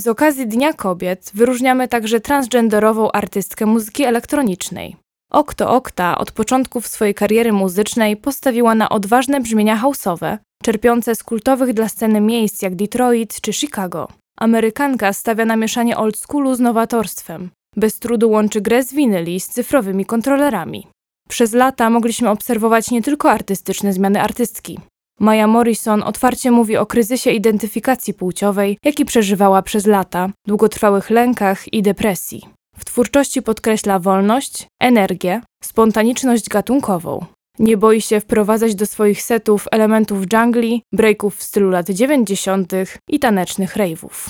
Z okazji Dnia Kobiet wyróżniamy także transgenderową artystkę muzyki elektronicznej. Okto Okta od początków swojej kariery muzycznej postawiła na odważne brzmienia house'owe, czerpiące z kultowych dla sceny miejsc jak Detroit czy Chicago. Amerykanka stawia na mieszanie oldschoolu z nowatorstwem. Bez trudu łączy grę z winyli z cyfrowymi kontrolerami. Przez lata mogliśmy obserwować nie tylko artystyczne zmiany artystki. Maya Morrison otwarcie mówi o kryzysie identyfikacji płciowej, jaki przeżywała przez lata, długotrwałych lękach i depresji. W twórczości podkreśla wolność, energię, spontaniczność gatunkową. Nie boi się wprowadzać do swoich setów elementów jungli, breaków w stylu lat 90. i tanecznych rave'ów.